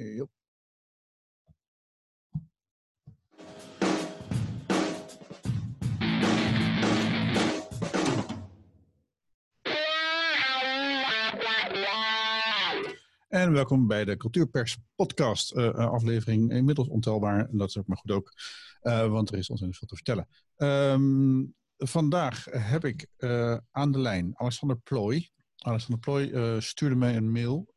En welkom bij de Cultuurpers podcast uh, aflevering. Inmiddels ontelbaar, en dat is ook maar goed ook, want er is ontzettend veel te vertellen. Um, vandaag heb ik aan de lijn Alexander Plooi. Alexander Plooi stuurde mij een mail,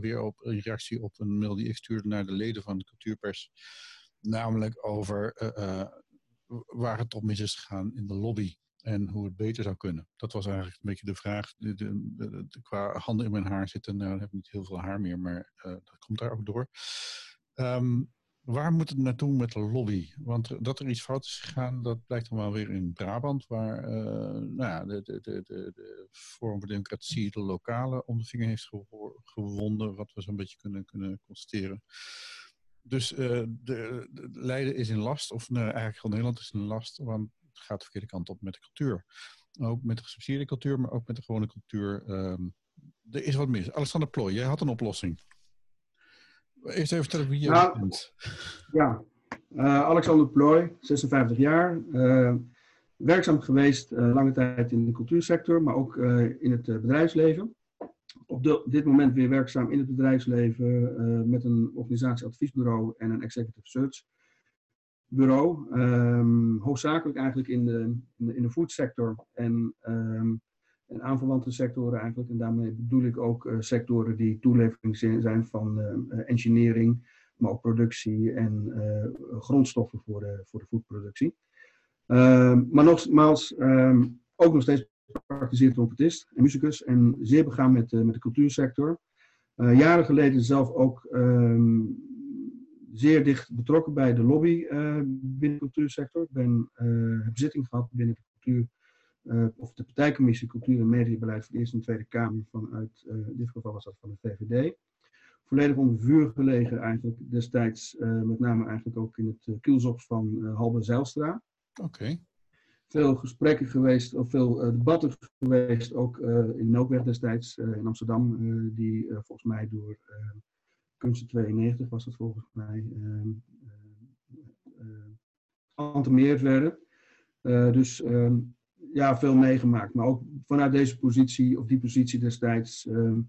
weer op een reactie op een mail die ik stuurde naar de leden van de Cultuurpers. Namelijk over waar het op mis is gegaan in de lobby en hoe het beter zou kunnen. Dat was eigenlijk een beetje de vraag. De, de, de, qua handen in mijn haar zitten, nou, heb ik niet heel veel haar meer, maar uh, dat komt daar ook door. Um, waar moet het naartoe met de lobby? Want dat er iets fout is gegaan, dat blijkt dan wel weer in Brabant, waar uh, nou ja, de, de, de, de, Forum voor Democratie de lokale om de vinger heeft gewonden, wat we zo'n beetje kunnen, kunnen constateren. Dus uh, de, de, Leiden is in last, of nou, eigenlijk heel Nederland is in last, want gaat de verkeerde kant op met de cultuur. Ook met de gesubsidieerde cultuur, maar ook met de gewone cultuur. Um, er is wat mis. Alexander Plooi, jij had een oplossing. Eerst even vertellen wie je nou, bent. Ja, uh, Alexander Plooi, 56 jaar. Uh, werkzaam geweest uh, lange tijd in de cultuursector, maar ook in het bedrijfsleven. Op de, dit moment weer werkzaam in het bedrijfsleven met een organisatieadviesbureau en een executive search bureau. Um, hoofdzakelijk eigenlijk in de, in de, in de foodsector en, um, en aanverwante sectoren eigenlijk. En daarmee bedoel ik ook uh, sectoren die toelevering zijn van uh, engineering, maar ook productie en grondstoffen voor de, voor de voedselproductie. Um, maar nogmaals, ook nog steeds praktiseerd trompetist en muzikus en zeer begaan met, met de cultuursector. jaren geleden zelf ook zeer dicht betrokken bij de lobby binnen de cultuursector. Ik ben, heb zitting gehad binnen de cultuur, uh, of de partijcommissie Cultuur en Mediabeleid voor de Eerste en Tweede Kamer vanuit, in dit geval was dat van de VVD. Volledig onder vuur gelegen eigenlijk destijds, met name eigenlijk ook in het kielzop van Halbe Zijlstra. Oké. Okay. Veel gesprekken geweest, of veel debatten geweest, ook in Melkweg destijds in Amsterdam, die volgens mij door Kunsten 92 was dat volgens mij, geantemeerd uh, werden. Dus uh, ja, veel meegemaakt. Maar ook vanuit deze positie, of die positie destijds, ehm,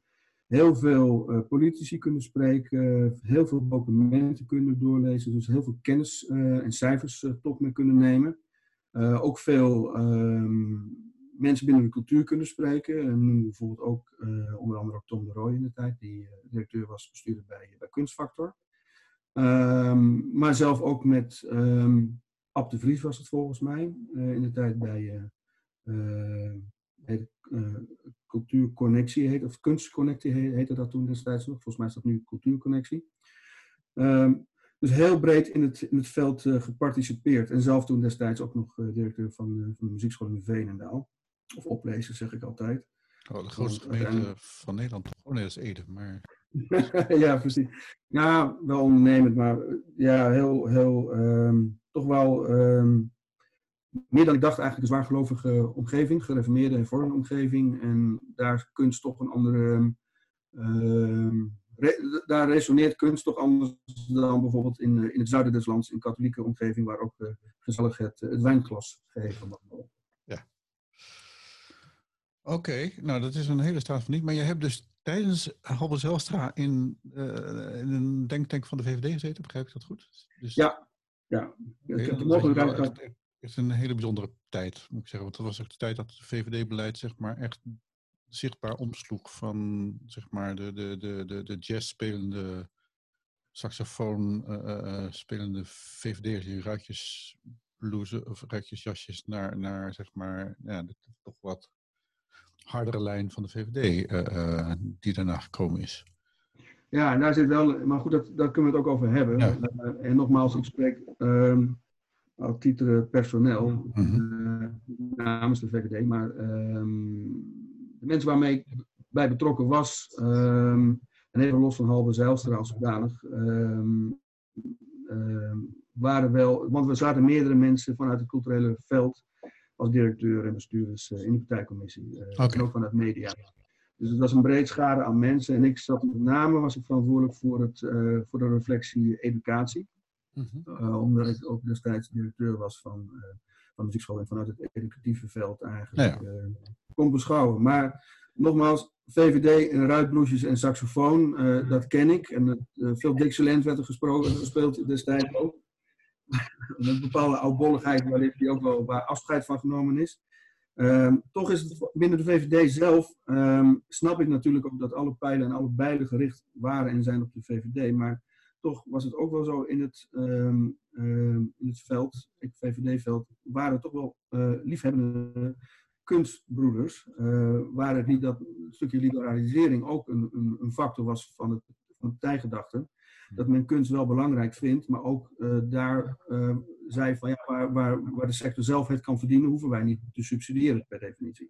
heel veel uh, politici kunnen spreken, heel veel documenten kunnen doorlezen, dus heel veel kennis en cijfers tot me kunnen nemen. ook veel ehm, mensen binnen de cultuur kunnen spreken. En bijvoorbeeld ook onder andere ook Tom de Rooij in de tijd, die directeur was bestuurder bij, bij Kunstfactor. Um, maar zelf ook met um, Ab de Vries was het volgens mij, in de tijd bij Cultuurconnectie, heet, of Kunstconnectie heette dat toen destijds nog. Volgens mij is dat nu Cultuurconnectie. Um, dus heel breed in het, in het veld uh, geparticipeerd. En zelf toen destijds ook nog uh, directeur van, uh, van de muziekschool in Veenendaal. Of oplezen, zeg ik altijd. Oh, de grootste gemeente van Nederland. Oh nee, dat is Ede, maar... ja, precies. Ja, wel ondernemend, maar ja, heel, heel, um, toch wel um, meer dan ik dacht eigenlijk een zwaargelovige omgeving, gereformeerde en omgeving. En daar kunst toch een andere, um, re daar resoneert kunst toch anders dan bijvoorbeeld in, in het zuiden des lands, in katholieke omgeving, waar ook uh, gezellig het, het wijnglas gegeven wordt. Oké, nou dat is een hele staat van niet. Maar je hebt dus tijdens Halbe Zelstra in, uh, in een denktank van de VVD gezeten, begrijp ik dat goed? Dus, ja, ja. Ik heb het Het is een hele bijzondere tijd, moet ik zeggen. Want dat was ook de tijd dat het VVD-beleid zeg maar echt zichtbaar omsloeg van zeg maar de, de, de, de, de jazz spelende saxofoon uh, uh, spelende VVD'ers die ruitjes blouses of ruitjesjasjes naar, naar zeg maar ja, toch wat hardere lijn van de VVD uh, uh, die daarna gekomen is. Ja, en daar zit wel, maar goed, dat, daar kunnen we het ook over hebben. Ja. Uh, en nogmaals, ik spreek um, al titel personeel mm -hmm. namens de VVD, maar um, de mensen waarmee ik bij betrokken was, um, en even los van Halbe Zijlstra als zodanig, waren wel, want we zaten meerdere mensen vanuit het culturele veld als directeur en bestuurders in de partijcommissie. Okay. En ook vanuit media. Dus het was een breed schade aan mensen. En ik zat met name, was ik verantwoordelijk voor, het, voor de reflectie educatie. Mhm. omdat ik ook destijds directeur was van, van de muziekschool en vanuit het educatieve veld eigenlijk ja. kon beschouwen. Maar nogmaals, VVD, ruitbloesjes en saxofoon, uh, dat ken ik. En uh, veel Dixieland werd er gesproken, gespeeld destijds ook. een bepaalde oudbolligheid waar die ook wel waar afscheid van genomen is. Um, toch is het binnen de VVD zelf, um, snap ik natuurlijk ook dat alle pijlen en alle bijlen gericht waren en zijn op de VVD. Maar toch was het ook wel zo in het, um, in het veld, het VVD-veld, waren toch wel uh, liefhebbende kunstbroeders, uh, waar het niet dat een stukje liberalisering ook een, een, een factor was van, het, van de partijgedachte. Dat men kunst wel belangrijk vindt, maar ook uh, daar uh, zei van ja, waar, waar, de sector zelf het kan verdienen, hoeven wij niet te subsidiëren per definitie.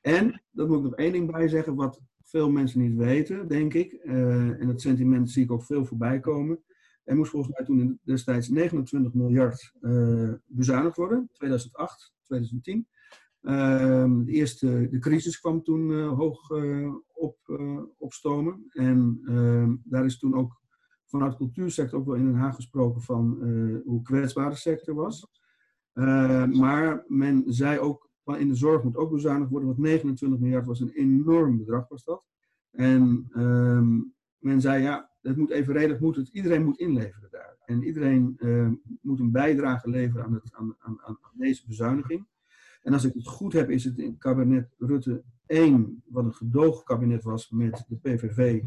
En, dat moet ik nog één ding bij zeggen, wat veel mensen niet weten, denk ik, en dat sentiment zie ik ook veel voorbij komen. Er moest volgens mij toen destijds 29 miljard bezuinigd worden, 2008, 2010. Ehm, de eerste de crisis kwam toen uh, hoog op, opstomen. En ehm, daar is toen ook vanuit de cultuursector ook wel in Den Haag gesproken van hoe kwetsbaar de sector was. Ehm, maar men zei ook, in de zorg moet ook bezuinigd worden, want 29 miljard was een enorm bedrag was dat. En men zei, ja, het moet evenredig, moet het, iedereen moet inleveren daar. En iedereen moet een bijdrage leveren aan, aan, aan, aan deze bezuiniging. En als ik het goed heb, is het in kabinet Rutte 1, wat een gedoogkabinet was met de PVV,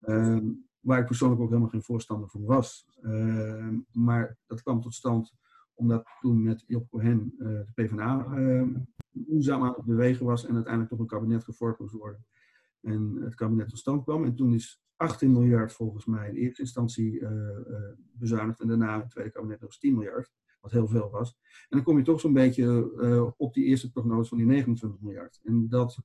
ehm, waar ik persoonlijk ook helemaal geen voorstander van was. Ehm, maar dat kwam tot stand omdat toen met Job Cohen uh, de PvdA ehm, moeizaam aan het bewegen was en uiteindelijk toch een kabinet gevormd moest worden. En het kabinet tot stand kwam. En toen is 18 miljard volgens mij in eerste instantie uh, bezuinigd en daarna het tweede kabinet nog eens 10 miljard wat heel veel was. En dan kom je toch zo'n beetje op die eerste prognose van die 29 miljard. En dat,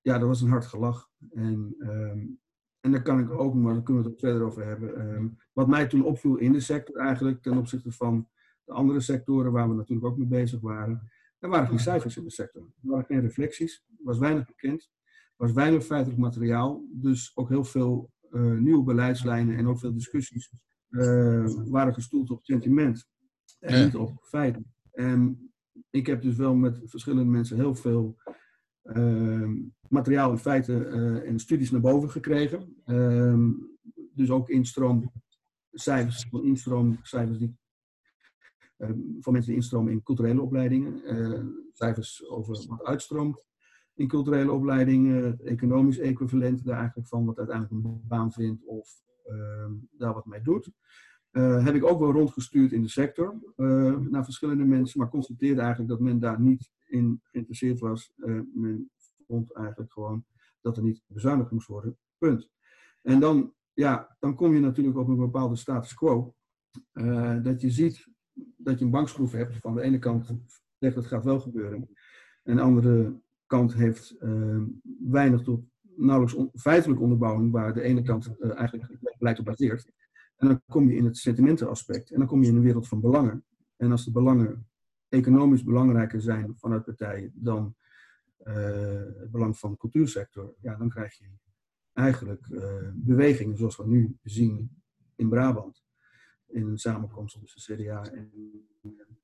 ja, dat was een hard gelach. En, um, en daar kan ik ook, maar daar kunnen we het ook verder over hebben. Um, wat mij toen opviel in de sector eigenlijk, ten opzichte van de andere sectoren waar we natuurlijk ook mee bezig waren, er waren geen cijfers in de sector. Er waren geen reflecties, er was weinig bekend, er was weinig feitelijk materiaal, dus ook heel veel uh, nieuwe beleidslijnen en ook veel discussies waren gestoeld op sentiment. En niet op feiten. En ik heb dus wel met verschillende mensen heel veel uh, materiaal en feiten uh, en studies naar boven gekregen. Uh, dus ook instroomcijfers van instroomcijfers die ehm, van mensen die instromen in culturele opleidingen. Eh, cijfers over wat uitstroomt in culturele opleidingen. economisch equivalent daar eigenlijk van wat uiteindelijk een baan vindt of daar wat mee doet. Uh, heb ik ook wel rondgestuurd in de sector uh, naar verschillende mensen, maar constateerde eigenlijk dat men daar niet in geïnteresseerd was. Men vond eigenlijk gewoon dat er niet bezuinigd moest worden. Punt. En dan, ja, dan kom je natuurlijk op een bepaalde status quo. dat je ziet dat je een bankschroef hebt. Van de ene kant zegt dat gaat wel gebeuren. En de andere kant heeft weinig tot nauwelijks on feitelijk onderbouwing, waar de ene kant eigenlijk beleid op baseert. En dan kom je in het sentimentenaspect. En dan kom je in een wereld van belangen. En als de belangen economisch belangrijker zijn vanuit partijen dan uh, het belang van de cultuursector, ja, dan krijg je eigenlijk bewegingen zoals we nu zien in Brabant. In een samenkomst tussen CDA en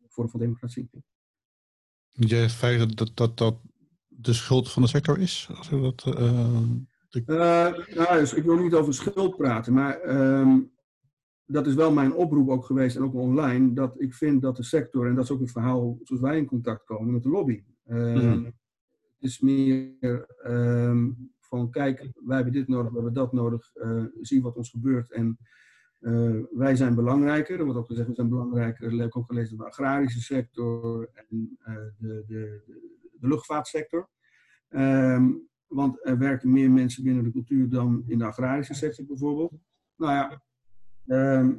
Vorm van Democratie. Jij feit dat, dat dat de schuld van de sector is? Als dat, uh, de... nou, dus ik wil niet over schuld praten, maar ehm, dat is wel mijn oproep ook geweest en ook online, dat ik vind dat de sector, en dat is ook het verhaal zoals wij in contact komen met de lobby. Het is meer uh, van kijk, wij hebben dit nodig, we hebben dat nodig, uh, zie wat ons gebeurt en eh, wij zijn belangrijker. Er wordt ook gezegd, we zijn belangrijker, ik ook gelezen, de agrarische sector en de, de, de, luchtvaartsector. Ehm, want er werken meer mensen binnen de cultuur dan in de agrarische sector bijvoorbeeld. Nou ja, Ehm,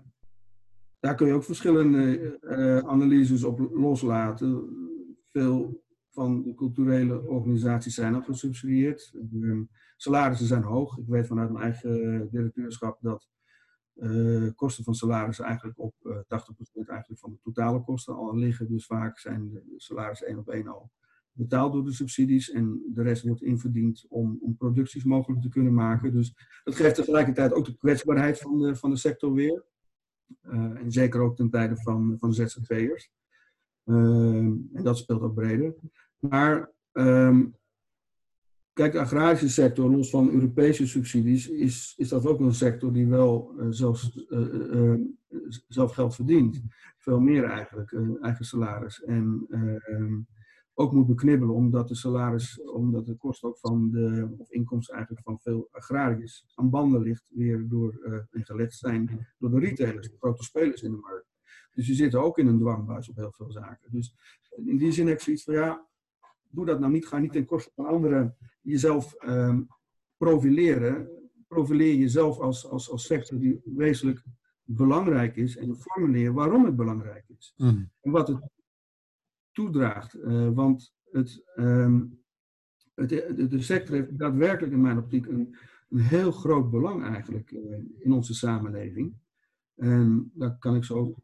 daar kun je ook verschillende uh, analyses op loslaten. Veel van de culturele organisaties zijn al gesubsidieerd. Um, salarissen zijn hoog. Ik weet vanuit mijn eigen directeurschap dat uh, kosten van salarissen eigenlijk op uh, 80% eigenlijk van de totale kosten al liggen. Dus vaak zijn de salarissen één op één al betaald door de subsidies en de rest wordt inverdiend om, om producties mogelijk te kunnen maken. Dus dat geeft tegelijkertijd ook de kwetsbaarheid van de, van de sector weer. en zeker ook ten tijde van, van ZZP'ers. en dat speelt ook breder. Maar um, kijk, de agrarische sector, los van Europese subsidies, is, is dat ook een sector die wel uh, zelfs, uh, uh, zelf geld verdient. Veel meer eigenlijk, eigen salaris. En ehm, ook moet beknibbelen, omdat de salaris, omdat de kost ook van de, of inkomsten eigenlijk van veel agrariërs aan banden ligt, weer door, en gelegd zijn door de retailers, de grote spelers in de markt. Dus die zitten ook in een dwangbuis op heel veel zaken. Dus in die zin heb ik zoiets van, ja, doe dat nou niet. Ga niet ten koste van anderen jezelf um, profileren. Profileer jezelf als, als, als sector die wezenlijk belangrijk is. En formuleer waarom het belangrijk is. Mm. En wat het toedraagt. Uh, want het, um, het, de, sector heeft daadwerkelijk in mijn optiek een, een heel groot belang eigenlijk uh, in onze samenleving. En daar kan ik zo,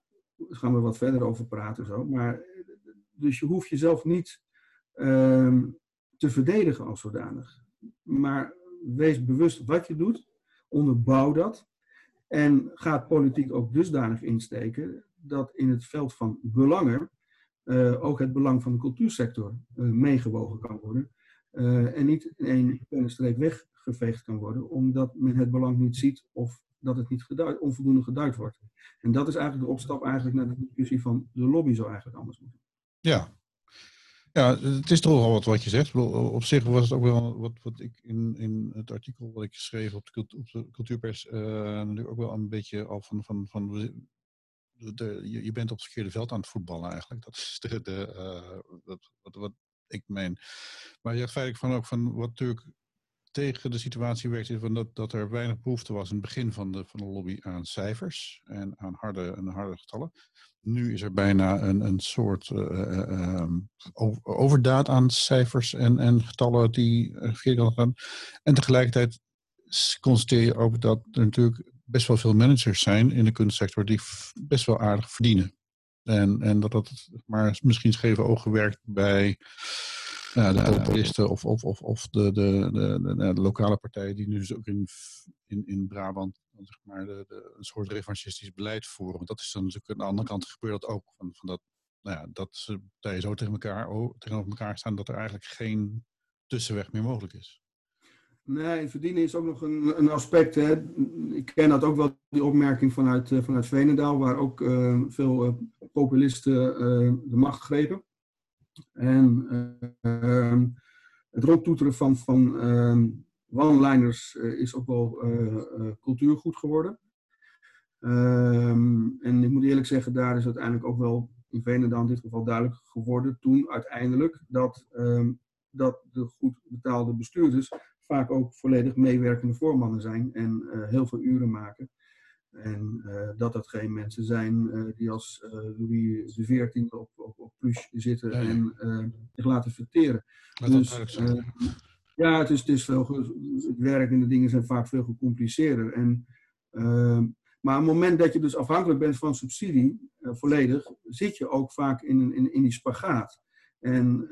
gaan we wat verder over praten zo. Maar, dus je hoeft jezelf niet Ehm, te verdedigen als zodanig. Maar wees bewust wat je doet, onderbouw dat en ga politiek ook dusdanig insteken dat in het veld van belangen uh, ook het belang van de cultuursector uh, meegewogen kan worden. Uh, en niet in één streek weggeveegd kan worden, omdat men het belang niet ziet of dat het niet onvoldoende geduid wordt. En dat is eigenlijk de opstap eigenlijk naar de discussie van de lobby zou eigenlijk anders moeten. Ja, ja, het is toch al wat wat je zegt. Op zich was het ook wel wat, wat ik in, in het artikel wat ik schreef op de, op de cultuurpers uh, natuurlijk ook wel een beetje al van, van, van de, je, bent op het verkeerde veld aan het voetballen eigenlijk. Dat is de, uh, wat, wat, wat, ik meen. Maar je hebt feitelijk van ook van wat natuurlijk tegen de situatie werkt, is van dat, dat er weinig behoefte was in het begin van de, van de lobby aan cijfers en aan harde, en harde getallen. Nu is er bijna een, een soort uh, overdaad aan cijfers en, en getallen die verkeerd gaan. En tegelijkertijd constateer je ook dat er natuurlijk best wel veel managers zijn in de kunstsector die best wel aardig verdienen. En, en dat dat maar misschien scheve ogen werkt bij ja, de populisten of, of, of, of de, de, de, de, lokale partijen die nu dus ook in, in, in Brabant zeg maar, de, de, een soort revanchistisch beleid voeren. Want dat is dan natuurlijk aan de andere kant gebeurt dat ook. Van, van dat, nou ja, dat ze partijen zo tegen elkaar, tegenover elkaar staan dat er eigenlijk geen tussenweg meer mogelijk is. Nee, verdienen is ook nog een, een aspect. Hè. Ik ken dat ook wel, die opmerking vanuit, uh, vanuit Venendaal, waar ook uh, veel uh, populisten de macht grepen. En ehm, het rondtoeteren van, van ehm, one-liners eh, is ook wel eh, eh, cultuurgoed geworden. Ehm, en ik moet eerlijk zeggen, daar is uiteindelijk ook wel in Venendaal in dit geval duidelijk geworden toen uiteindelijk dat, dat de goed betaalde bestuurders vaak ook volledig meewerkende voormannen zijn en heel veel uren maken. En uh, dat dat geen mensen zijn uh, die als uh, Louis XIV op, op, op plus zitten ja, ja. en zich laten verteren. Laat dus, ja, het is, het is veel, het werk en de dingen zijn vaak veel gecompliceerder. En, maar op het moment dat je dus afhankelijk bent van subsidie, volledig, zit je ook vaak in, in, in die spagaat. En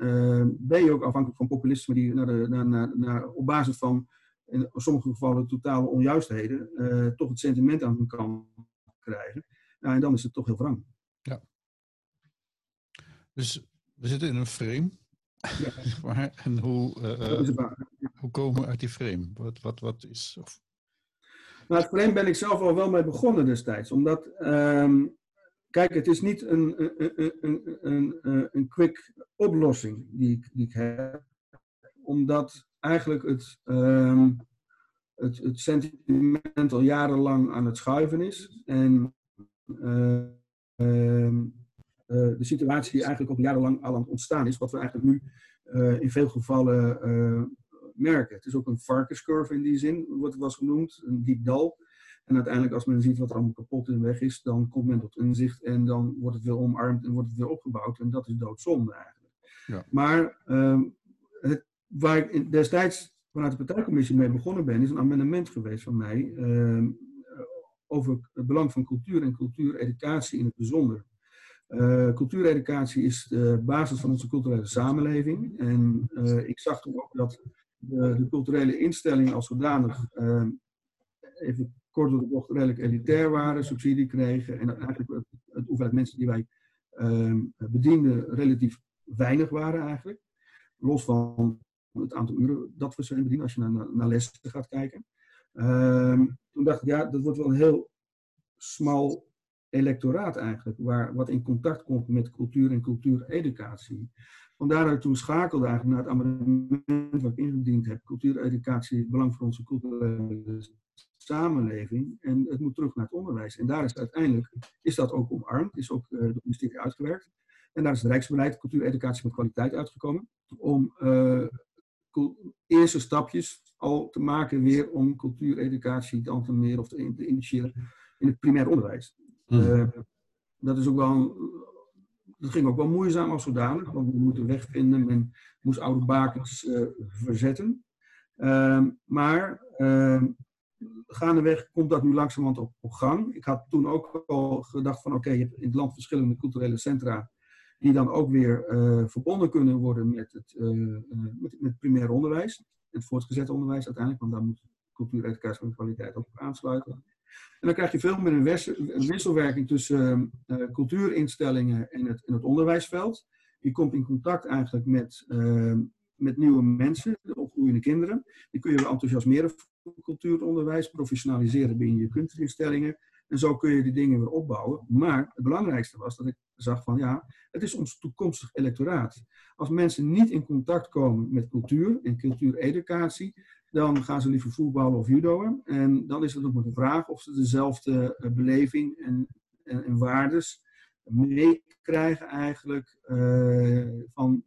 ben je ook afhankelijk van populisme die naar de, naar, naar, naar, op basis van in sommige gevallen totale onjuistheden, uh, toch het sentiment aan hun kant krijgen. Nou, en dan is het toch heel wrang. Ja. Dus we zitten in een frame. Ja. en hoe, uh, hoe komen we uit die frame? Wat, wat, wat is. Of... Nou, het frame ben ik zelf al wel mee begonnen destijds. Omdat, um, kijk, het is niet een, een, een, een, een quick oplossing die ik, die ik heb. Omdat eigenlijk het, um, het, het sentiment al jarenlang aan het schuiven is. En uh, uh, de situatie die eigenlijk ook jarenlang al aan het ontstaan is, wat we eigenlijk nu uh, in veel gevallen merken. Het is ook een varkenscurve in die zin, wordt het was genoemd, een diep dal. En uiteindelijk, als men ziet wat er allemaal kapot in weg is, dan komt men tot inzicht en dan wordt het weer omarmd en wordt het weer opgebouwd. En dat is doodzonde eigenlijk. Ja. Maar ehm, waar ik destijds vanuit de partijcommissie mee begonnen ben, is een amendement geweest van mij uh, over het belang van cultuur en cultuureducatie in het bijzonder. Uh, cultuureducatie is de basis van onze culturele samenleving. En uh, ik zag toen ook dat de, culturele instellingen als zodanig, uh, even kort door de bocht, redelijk elitair waren, subsidie kregen. En eigenlijk het, het hoeveelheid mensen die wij ehm, bedienden relatief weinig waren eigenlijk. Los van het aantal uren dat we ze bedienen als je naar, naar lessen gaat kijken. Ehm, toen dacht ik, ja, dat wordt wel een heel smal electoraat eigenlijk, waar, wat in contact komt met cultuur en cultuureducatie. Vandaar dat ik toen schakelde eigenlijk naar het amendement wat ik ingediend heb. Cultuureducatie, belang voor onze culturele samenleving. En het moet terug naar het onderwijs. En daar is uiteindelijk, is dat ook omarmd, is ook de ministerie uitgewerkt. En daar is het Rijksbeleid cultuureducatie met kwaliteit uitgekomen. Om uh, eerste stapjes al te maken weer om cultuureducatie te meer of te, initiëren in het primair onderwijs. Hmm. Uh, dat is ook wel dat ging ook wel moeizaam als zodanig, want we moeten wegvinden. Men moest oude bakens uh, verzetten. Uh, maar uh, gaandeweg komt dat nu langzamerhand op, op gang. Ik had toen ook al gedacht van oké, je hebt in het land verschillende culturele centra die dan ook weer uh, verbonden kunnen worden met het, met, met primair onderwijs. Het voortgezet onderwijs uiteindelijk, want daar moet cultuur, educatie en kwaliteit ook op aansluiten. En dan krijg je veel meer een, wisselwerking tussen cultuurinstellingen en het, het onderwijsveld. Je komt in contact eigenlijk met, uh, met nieuwe mensen, de opgroeiende kinderen. Die kun je enthousiasmeren voor cultuuronderwijs, professionaliseren binnen je kunstinstellingen. En zo kun je die dingen weer opbouwen. Maar het belangrijkste was dat ik zag van ja, het is ons toekomstig electoraat. Als mensen niet in contact komen met cultuur en cultuureducatie, dan gaan ze liever voetballen of judoën. En dan is het nog maar de vraag of ze dezelfde uh, beleving en, en, waardes meekrijgen eigenlijk uh, van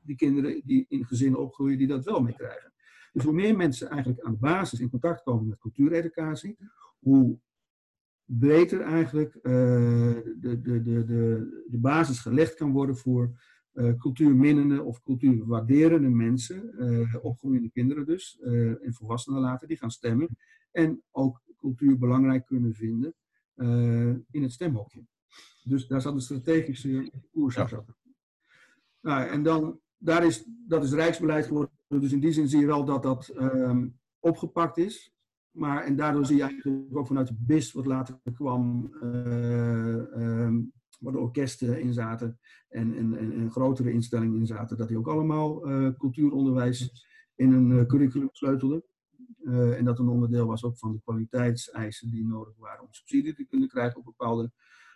die kinderen die in gezinnen opgroeien die dat wel meekrijgen. Dus hoe meer mensen eigenlijk aan de basis in contact komen met cultuureducatie, hoe beter eigenlijk uh, de, de, de, de, de basis gelegd kan worden voor uh, cultuurminnende of cultuurwaarderende mensen, uh, opgroeiende kinderen dus, uh, en volwassenen later, die gaan stemmen. En ook cultuur belangrijk kunnen vinden in het stemhokje. Dus daar zat een strategische koers ja. Nou, en dan, daar is, dat is rijksbeleid geworden. Dus in die zin zie je wel dat dat um, opgepakt is. Maar, en daardoor zie je eigenlijk ook vanuit de BIS, wat later kwam, um, waar de orkesten in zaten en, en, en, grotere instellingen in zaten, dat die ook allemaal uh, cultuuronderwijs in een uh, curriculum sleutelden. En dat een onderdeel was ook van de kwaliteitseisen die nodig waren om subsidie te kunnen krijgen op bepaalde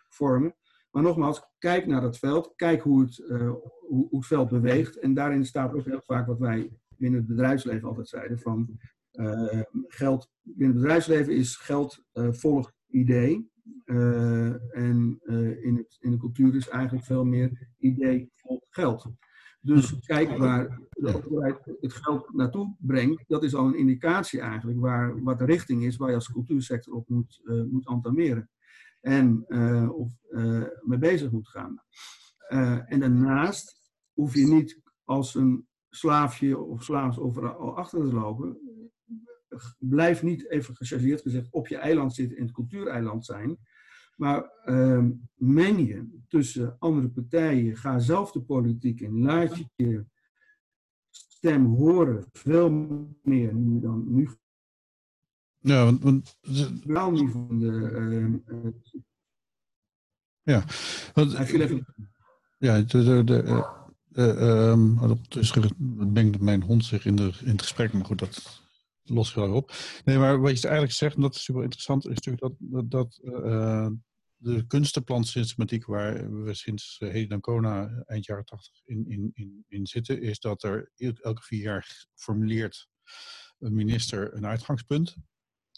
vormen. Maar nogmaals, kijk naar dat veld, kijk hoe het, hoe, hoe, het veld beweegt. En daarin staat ook heel vaak wat wij binnen het bedrijfsleven altijd zeiden: van geld binnen het bedrijfsleven is geld volgt idee. Uh, en uh, in, het, in de cultuur is eigenlijk veel meer idee vol geld. Dus kijk waar de overheid het geld naartoe brengt, dat is al een indicatie eigenlijk waar, wat de richting is waar je als cultuursector op moet, uh, moet entameren. En of mee bezig moet gaan. en daarnaast hoef je niet als een slaafje of slaafs overal achter te lopen blijf niet, even gechargeerd gezegd, op je eiland zitten in het cultuureiland zijn. Maar uh, meng je tussen andere partijen, ga zelf de politiek in, laat je stem horen, veel meer nu dan nu. Ja, want. want Wel niet van de. Uh, uh, ja, want. Ja, de. de, de uh, um, ik denk dat mijn hond zich in, de, in het gesprek, maar goed, dat los op. Nee, maar wat je eigenlijk zegt, en dat is super interessant, is natuurlijk dat, dat, dat uh, de kunstenplansystematiek waar we sinds uh, Heden Kona eind jaren 80 in, in, in, in zitten, is dat er elke vier jaar formuleert een minister een uitgangspunt.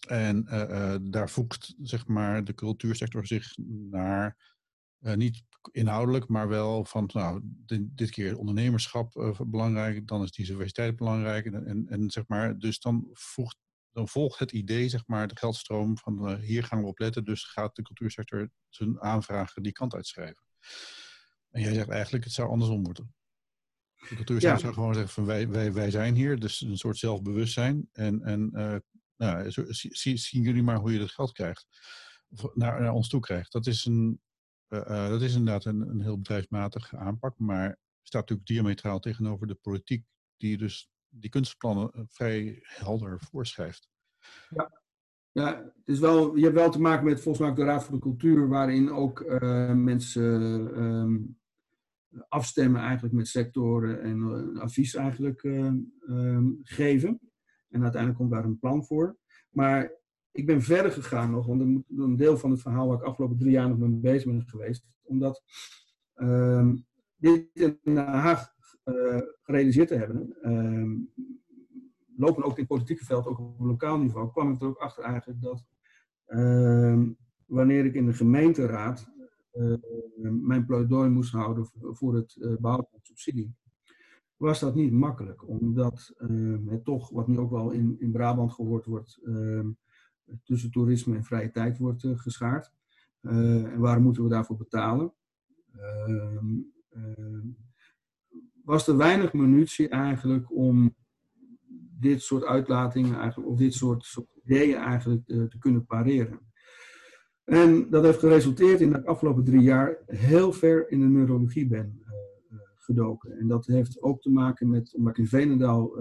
En uh, daar voegt zeg maar, de cultuursector zich naar uh, niet inhoudelijk, maar wel van, nou, dit, dit keer ondernemerschap uh, belangrijk, dan is diversiteit belangrijk. En, en, en, zeg maar, dus dan, voegt, dan volgt het idee, zeg maar, de geldstroom van uh, hier gaan we op letten, dus gaat de cultuursector zijn aanvragen die kant uitschrijven. En jij zegt eigenlijk, het zou andersom moeten. De cultuursector ja. zou gewoon zeggen van wij, wij, wij zijn hier, dus een soort zelfbewustzijn. En, en nou, zien jullie maar hoe je dat geld krijgt, naar, naar ons toe krijgt. Dat is een dat is inderdaad een, een heel bedrijfsmatige aanpak, maar staat natuurlijk diametraal tegenover de politiek die dus die kunstplannen vrij helder voorschrijft. Ja, ja, is wel, je hebt wel te maken met volgens mij de Raad voor de Cultuur, waarin ook mensen uh, afstemmen eigenlijk met sectoren en advies eigenlijk um, geven. En uiteindelijk komt daar een plan voor. Maar ik ben verder gegaan nog, want een deel van het verhaal waar ik afgelopen drie jaar nog mee bezig ben geweest. Omdat ehm, dit in Den Haag gerealiseerd te hebben, lopen ook in het politieke veld, ook op lokaal niveau, kwam ik er ook achter eigenlijk dat uh, wanneer ik in de gemeenteraad mijn pleidooi moest houden voor het uh, van subsidie, was dat niet makkelijk. Omdat ehm, het toch, wat nu ook wel in, in Brabant gehoord wordt, ehm, tussen toerisme en vrije tijd wordt uh, geschaard. en waarom moeten we daarvoor betalen? was er weinig munitie eigenlijk om dit soort uitlatingen eigenlijk, of dit soort, ideeën eigenlijk uh, te kunnen pareren. En dat heeft geresulteerd in dat ik afgelopen drie jaar heel ver in de neurologie ben uh, gedoken. En dat heeft ook te maken met, omdat ik in Venendaal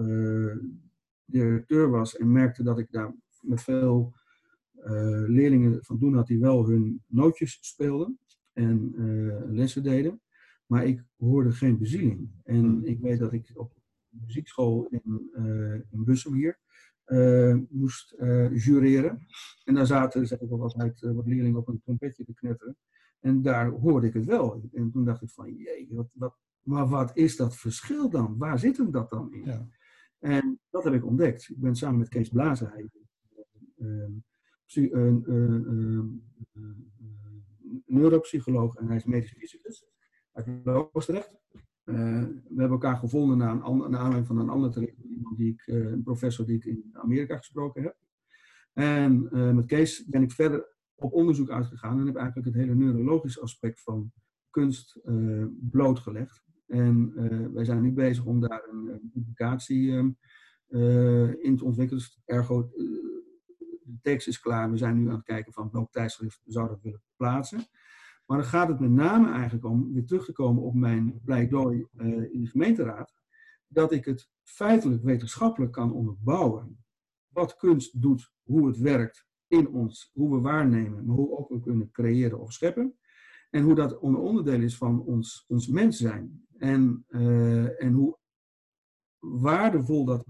directeur was en merkte dat ik daar met veel leerlingen van doen had die wel hun nootjes speelden en lessen deden. Maar ik hoorde geen bezieling. En hmm. ik weet dat ik op muziekschool in, uh, in Bussum hier uh, moest uh, jureren. En daar zaten, zeg ik wel altijd, wat leerlingen op een trompetje te knetteren. En daar hoorde ik het wel. En toen dacht ik van, jee, wat, wat, maar wat is dat verschil dan? Waar zit hem dat dan in? Ja. En dat heb ik ontdekt. Ik ben samen met Kees Blazer, hij, neuropsycholoog en hij is medisch fysicus uit Loosdrecht. Uh, we hebben elkaar gevonden na, een, na aanleiding van een andere iemand die ik, uh, een professor die ik in Amerika gesproken heb. En uh, met Kees ben ik verder op onderzoek uitgegaan en heb eigenlijk het hele neurologische aspect van kunst blootgelegd. En wij zijn nu bezig om daar een, publicatie ehm, in te ontwikkelen. Dus ergo, de tekst is klaar. We zijn nu aan het kijken van welk tijdschrift we zouden willen plaatsen. Maar dan gaat het met name eigenlijk om, weer terug te komen op mijn pleidooi uh, in de gemeenteraad, dat ik het feitelijk wetenschappelijk kan onderbouwen. Wat kunst doet, hoe het werkt in ons, hoe we waarnemen, maar hoe ook we kunnen creëren of scheppen. En hoe dat onderdeel is van ons, ons mens zijn. En, uh, en hoe waardevol dat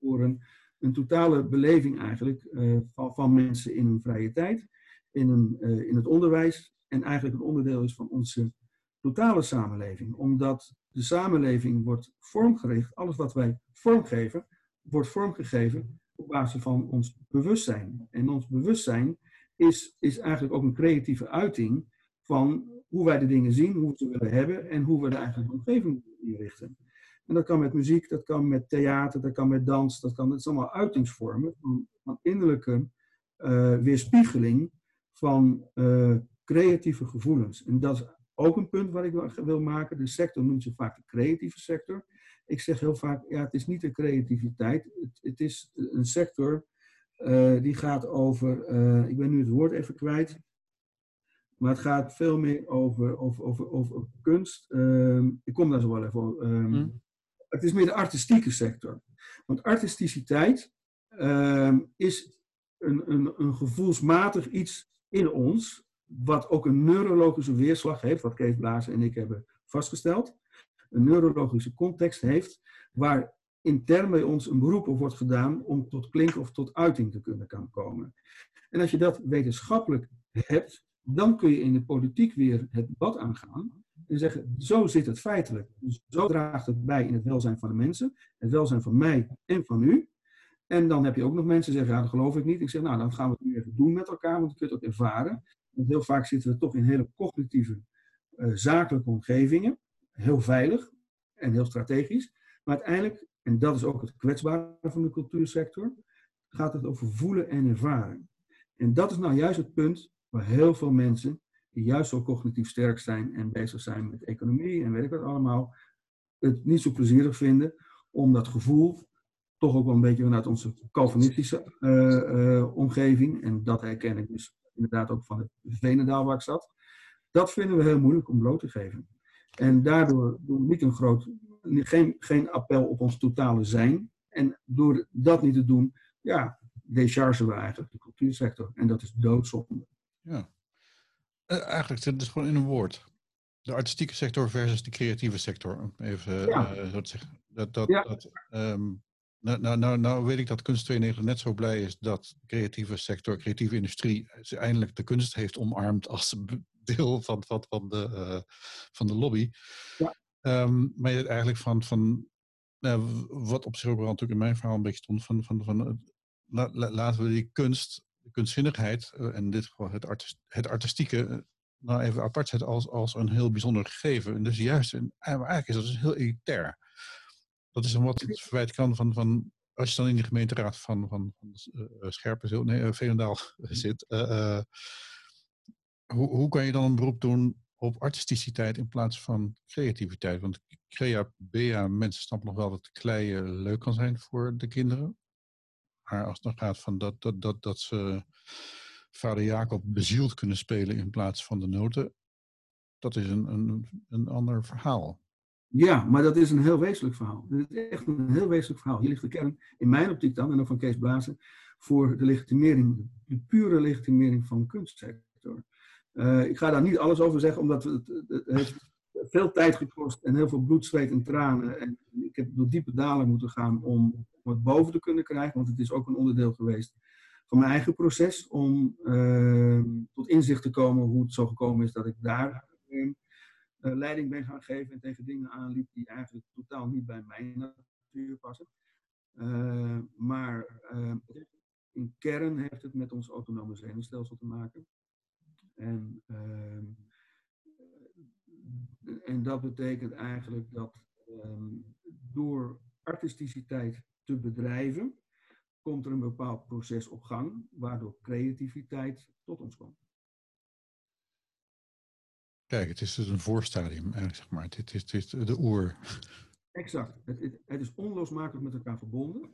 voor een, een totale beleving eigenlijk uh, van, van mensen in hun vrije tijd, in, uh, in het onderwijs, en eigenlijk een onderdeel is van onze totale samenleving. Omdat de samenleving wordt vormgericht, alles wat wij vormgeven, wordt vormgegeven op basis van ons bewustzijn. En ons bewustzijn is, is eigenlijk ook een creatieve uiting van hoe wij de dingen zien, hoe we ze willen hebben en hoe we de eigen omgeving inrichten. En dat kan met muziek, dat kan met theater, dat kan met dans, dat kan, het zijn allemaal uitingsvormen van, van innerlijke uh, weerspiegeling van uh, creatieve gevoelens. En dat is ook een punt wat ik wil maken. De sector noemt zich vaak de creatieve sector. Ik zeg heel vaak, ja, het is niet de creativiteit. Het, het is een sector uh, die gaat over, ik ben nu het woord even kwijt, maar het gaat veel meer over, over, over, over kunst. Uh, ik kom daar zo wel even over. Um, Het is meer de artistieke sector. Want artisticiteit ehm, is een, een, een gevoelsmatig iets in ons, wat ook een neurologische weerslag heeft, wat Kees Blazen en ik hebben vastgesteld, een neurologische context heeft, waar intern bij ons een beroep op wordt gedaan om tot klink of tot uiting te kunnen komen. En als je dat wetenschappelijk hebt, dan kun je in de politiek weer het debat aangaan en zeggen, zo zit het feitelijk. Zo draagt het bij in het welzijn van de mensen, het welzijn van mij en van u. En dan heb je ook nog mensen die zeggen, ja, dat geloof ik niet. Ik zeg, nou, dan gaan we het nu even doen met elkaar, want je kunt het ook ervaren. Want heel vaak zitten we toch in hele cognitieve, uh, zakelijke omgevingen. Heel veilig en heel strategisch. Maar uiteindelijk, en dat is ook het kwetsbare van de cultuursector, gaat het over voelen en ervaren. En dat is nou juist het punt waar heel veel mensen, die juist zo cognitief sterk zijn en bezig zijn met economie en weet ik wat allemaal, het niet zo plezierig vinden om dat gevoel toch ook wel een beetje vanuit onze Calvinistische uh, uh, omgeving, en dat herken ik dus inderdaad ook van het Venendaal waar ik zat. Dat vinden we heel moeilijk om bloot te geven. En daardoor doen we niet een groot, geen, geen appel op ons totale zijn. En door dat niet te doen, ja, dechargen we eigenlijk de cultuursector. En dat is doodzonde. Ja. Uh, eigenlijk zit het gewoon in een woord. De artistieke sector versus de creatieve sector. Even ja. uh, zo te zeggen. Dat, dat, ja. dat, um, nou, nou, nou, nou, weet ik dat Kunst 92 net zo blij is dat de creatieve sector, creatieve industrie, eindelijk de kunst heeft omarmd als deel van, van, van, de, uh, van de lobby. Ja. Um, maar je eigenlijk van, van nou, wat op zich ook wel natuurlijk in mijn verhaal een beetje stond, van, van, van la, la, laten we die kunst, de kunstzinnigheid, uh, en in dit geval het, het artistieke, nou even apart zetten als, als een heel bijzonder gegeven. En dus juist, en, eigenlijk is dat dus heel elitair. Dat is een wat het verwijt kan van, van als je dan in de gemeenteraad van, van, van uh, Scherpen, nee, uh, Veenendaal zit, uh, hoe, hoe kan je dan een beroep doen op artisticiteit in plaats van creativiteit? Want crea, bea, mensen snappen nog wel dat kleien leuk kan zijn voor de kinderen. Maar als het dan gaat van dat, dat, dat, dat ze vader Jacob bezield kunnen spelen in plaats van de noten, dat is een, een, een ander verhaal. Ja, maar dat is een heel wezenlijk verhaal. Het is echt een heel wezenlijk verhaal. Hier ligt de kern, in mijn optiek dan, en ook van Kees Blazen, voor de legitimering, de pure legitimering van de kunstsector. Uh, ik ga daar niet alles over zeggen, omdat het, het, heeft veel tijd gekost en heel veel bloed, zweet en tranen. En ik heb door diepe dalen moeten gaan om, het boven te kunnen krijgen, want het is ook een onderdeel geweest van mijn eigen proces om uh, tot inzicht te komen hoe het zo gekomen is dat ik daar uh, leiding ben gaan geven en tegen dingen aanliep die eigenlijk totaal niet bij mijn natuur passen. Uh, maar in kern heeft het met ons autonome zenuwstelsel te maken. En, ehm, en dat betekent eigenlijk dat door artisticiteit te bedrijven, komt er een bepaald proces op gang, waardoor creativiteit tot ons komt. Kijk, het is dus een voorstadium eigenlijk, zeg maar. Dit is, de oer. Exact. Het, het, het, is onlosmakelijk met elkaar verbonden.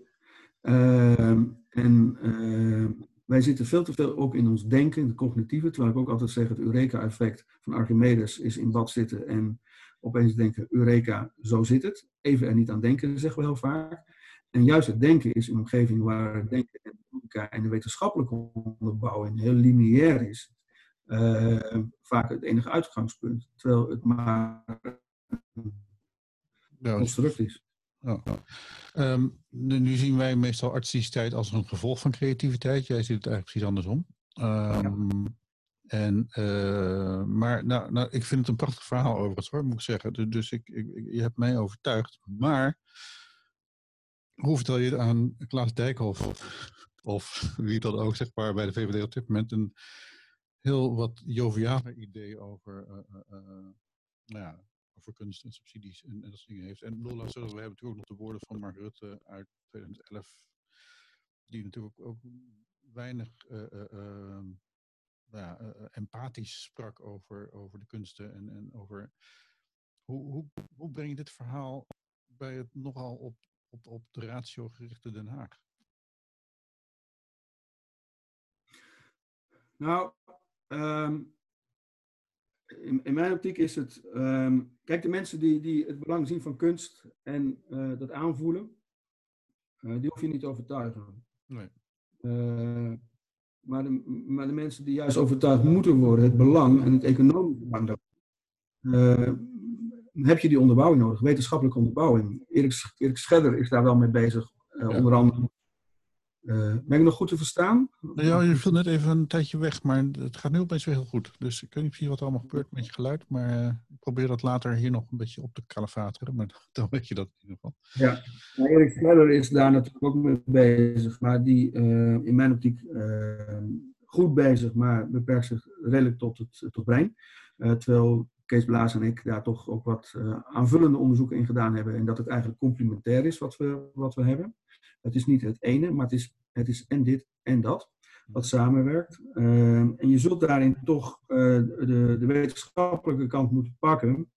Uh, en uh, wij zitten veel te veel ook in ons denken, de cognitieve, terwijl ik ook altijd zeg, het Eureka-effect van Archimedes is in bad zitten en opeens denken, Eureka, zo zit het. Even er niet aan denken, zeggen we heel vaak. En juist het denken is een omgeving waar het denken en de, en de wetenschappelijke onderbouwing heel lineair is. Uh, vaak het enige uitgangspunt, terwijl het maar een construct is. Ja. Um, nu, zien wij meestal artisticiteit als een gevolg van creativiteit. Jij ziet het eigenlijk precies andersom. Um, ja. En, uh, maar nou, nou, ik vind het een prachtig verhaal overigens hoor, moet ik zeggen. Dus, dus ik, ik, je hebt mij overtuigd. Maar hoe vertel je aan Klaas Dijkhoff of wie dan ook, zeg maar, bij de VVD op dit moment een heel wat jovialer idee over uh, uh, nou ja, over kunst en subsidies en, dat soort dingen heeft. En Lola, we hebben natuurlijk ook nog de woorden van Mark Rutte uit 2011, die natuurlijk ook weinig uh, empathisch sprak over, over de kunsten en, en over hoe, hoe, hoe breng je dit verhaal bij het nogal op, op, op de ratio gerichte Den Haag? Nou, um, in, in, mijn optiek is het. Um, kijk, de mensen die, die het belang zien van kunst en uh, dat aanvoelen, uh, die hoef je niet te overtuigen. Nee. Uh, maar, de, maar de mensen die juist overtuigd moeten worden, het belang en het economische belang, heb je die onderbouwing nodig, wetenschappelijke onderbouwing. Erik, Erik Scherder is daar wel mee bezig, ja. onder andere uh, ben ik nog goed te verstaan? Ja, je viel net even een tijdje weg, maar het gaat nu opeens weer heel goed. Dus ik weet niet precies wat er allemaal gebeurt met je geluid, maar uh, ik probeer dat later hier nog een beetje op te kalefateren, maar dan weet je dat in ieder geval. Ja, nou, Erik Sneller is daar natuurlijk ook mee bezig, maar die in mijn optiek goed bezig, maar beperkt zich redelijk tot het tot brein. terwijl Kees Blaas en ik daar toch ook wat aanvullende onderzoeken in gedaan hebben en dat het eigenlijk complementair is wat we, wat we hebben. Het is niet het ene, maar het is, het is en dit en dat, wat samenwerkt. Uh, en je zult daarin toch uh, de, de wetenschappelijke kant moeten pakken.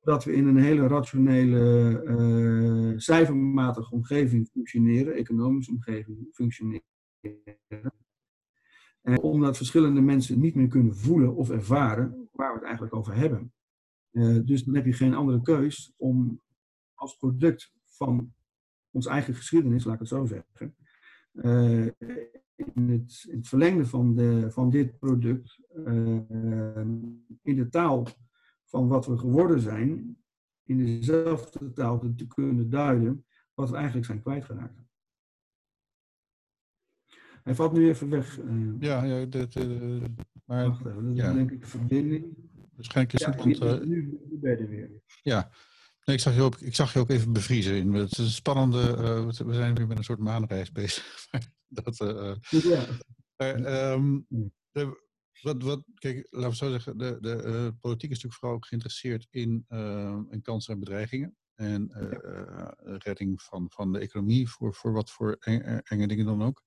Dat we in een hele rationele, uh, cijfermatige omgeving functioneren, economische omgeving functioneren. Omdat verschillende mensen niet meer kunnen voelen of ervaren waar we het eigenlijk over hebben. dus dan heb je geen andere keus om als product van ons eigen geschiedenis, laat ik het zo zeggen, in het, in het verlengde van, de, van dit product, in de taal van wat we geworden zijn, in dezelfde taal te kunnen duiden wat we eigenlijk zijn kwijtgeraakt. Hij valt nu even weg. Uh, ja, ja dat, uh, maar, wacht even, dat ja. is denk ik verbinding. Waarschijnlijk is ja, het... Want, uh, nu, nu ben je weer. Ja, nee, ik, zag je ook, ik zag je ook even bevriezen. Het is een spannende... we zijn nu met een soort maanreis bezig. dat, ja. Um, de, wat, wat, kijk, laten we zo zeggen, de, de uh, politiek is natuurlijk vooral ook geïnteresseerd in, uh, in kansen en bedreigingen. En uh, redding van, van de economie voor, voor wat voor enge dingen dan ook.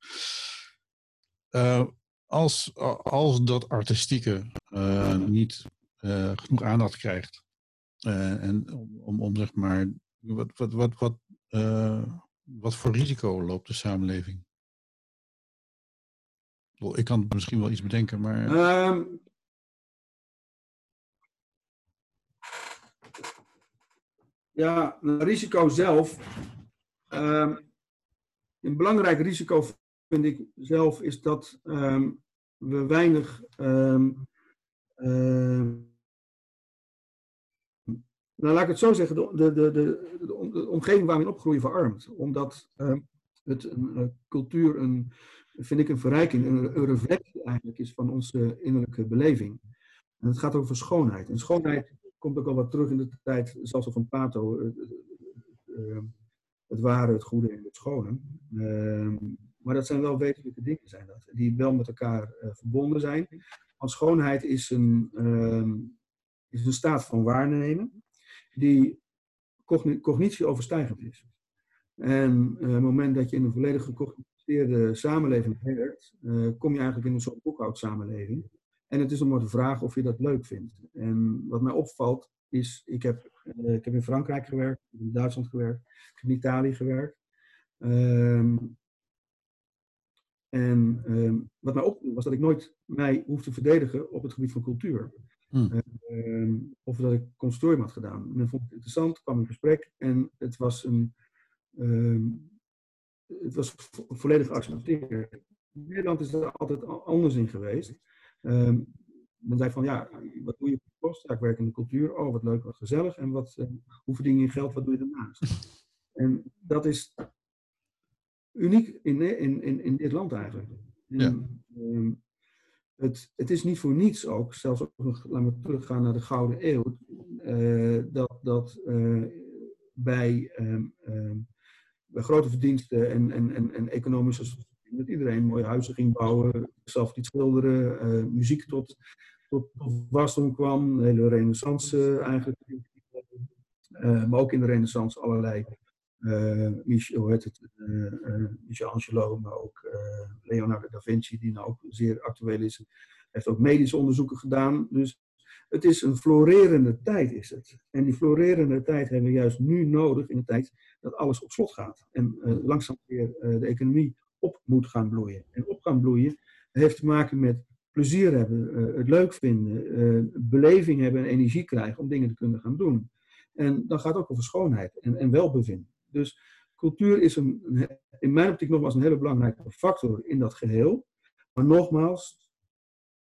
Als, als dat artistieke niet genoeg aandacht krijgt, en om, om, om zeg maar, wat, wat, wat, wat, wat voor risico loopt de samenleving? Ik kan misschien wel iets bedenken, maar. Um, ja, risico zelf. Um, een belangrijk risico vind ik zelf is dat um, we weinig. nou, laat ik het zo zeggen, de, de, de, de, omgeving waar we in opgroeien verarmt. Omdat het een, cultuur een vind ik een verrijking, een, een reflectie eigenlijk is van onze innerlijke beleving. En het gaat over schoonheid. En schoonheid komt ook al wat terug in de tijd, zelfs al van Pato, het, het, het ware, het goede en het schone. Ehm, maar dat zijn wel wezenlijke dingen, zijn dat, die wel met elkaar uh, verbonden zijn. Want schoonheid is een, uh, is een staat van waarnemen die cognitie overstijgend is. En uh, het moment dat je in een volledige de samenleving werkt, uh, kom je eigenlijk in een soort boekhoudsamenleving. En het is om maar de vraag of je dat leuk vindt. En wat mij opvalt is, ik heb, ik heb in Frankrijk gewerkt, in Duitsland gewerkt, in Italië gewerkt. Um, en um, wat mij opviel was dat ik nooit mij hoefde verdedigen op het gebied van cultuur. Hmm. Um, of dat ik consortium had gedaan. Men vond het interessant, kwam in gesprek en het was een het was volledig geaccepteerd. In Nederland is er altijd anders in geweest. Men zei van, ja, wat doe je? Ja, ik werk in de cultuur. Oh, wat leuk, wat gezellig. En wat, uh, hoe verdien je geld? Wat doe je daarnaast? En dat is uniek in, in, in, in dit land eigenlijk. En, ja. um, het, het, is niet voor niets ook, zelfs ook nog, laten we teruggaan naar de Gouden Eeuw, uh, dat, dat uh, bij um, grote verdiensten en, en, en, en economische dat iedereen mooie huizen ging bouwen, zelf liet schilderen, uh, muziek tot, tot, tot wasdom kwam, de hele renaissance eigenlijk. Maar ook in de renaissance allerlei, Michel, hoe heet het, Michelangelo, maar ook Leonardo da Vinci, die nou ook zeer actueel is. heeft ook medische onderzoeken gedaan. Dus het is een florerende tijd, is het. En die florerende tijd hebben we juist nu nodig in de tijd dat alles op slot gaat. En uh, langzaam weer uh, de economie op moet gaan bloeien. En op gaan bloeien heeft te maken met plezier hebben, uh, het leuk vinden, beleving hebben en energie krijgen om dingen te kunnen gaan doen. En dan gaat het ook over schoonheid en, en welbevinden. Dus cultuur is een, in mijn optiek nogmaals een hele belangrijke factor in dat geheel. Maar nogmaals,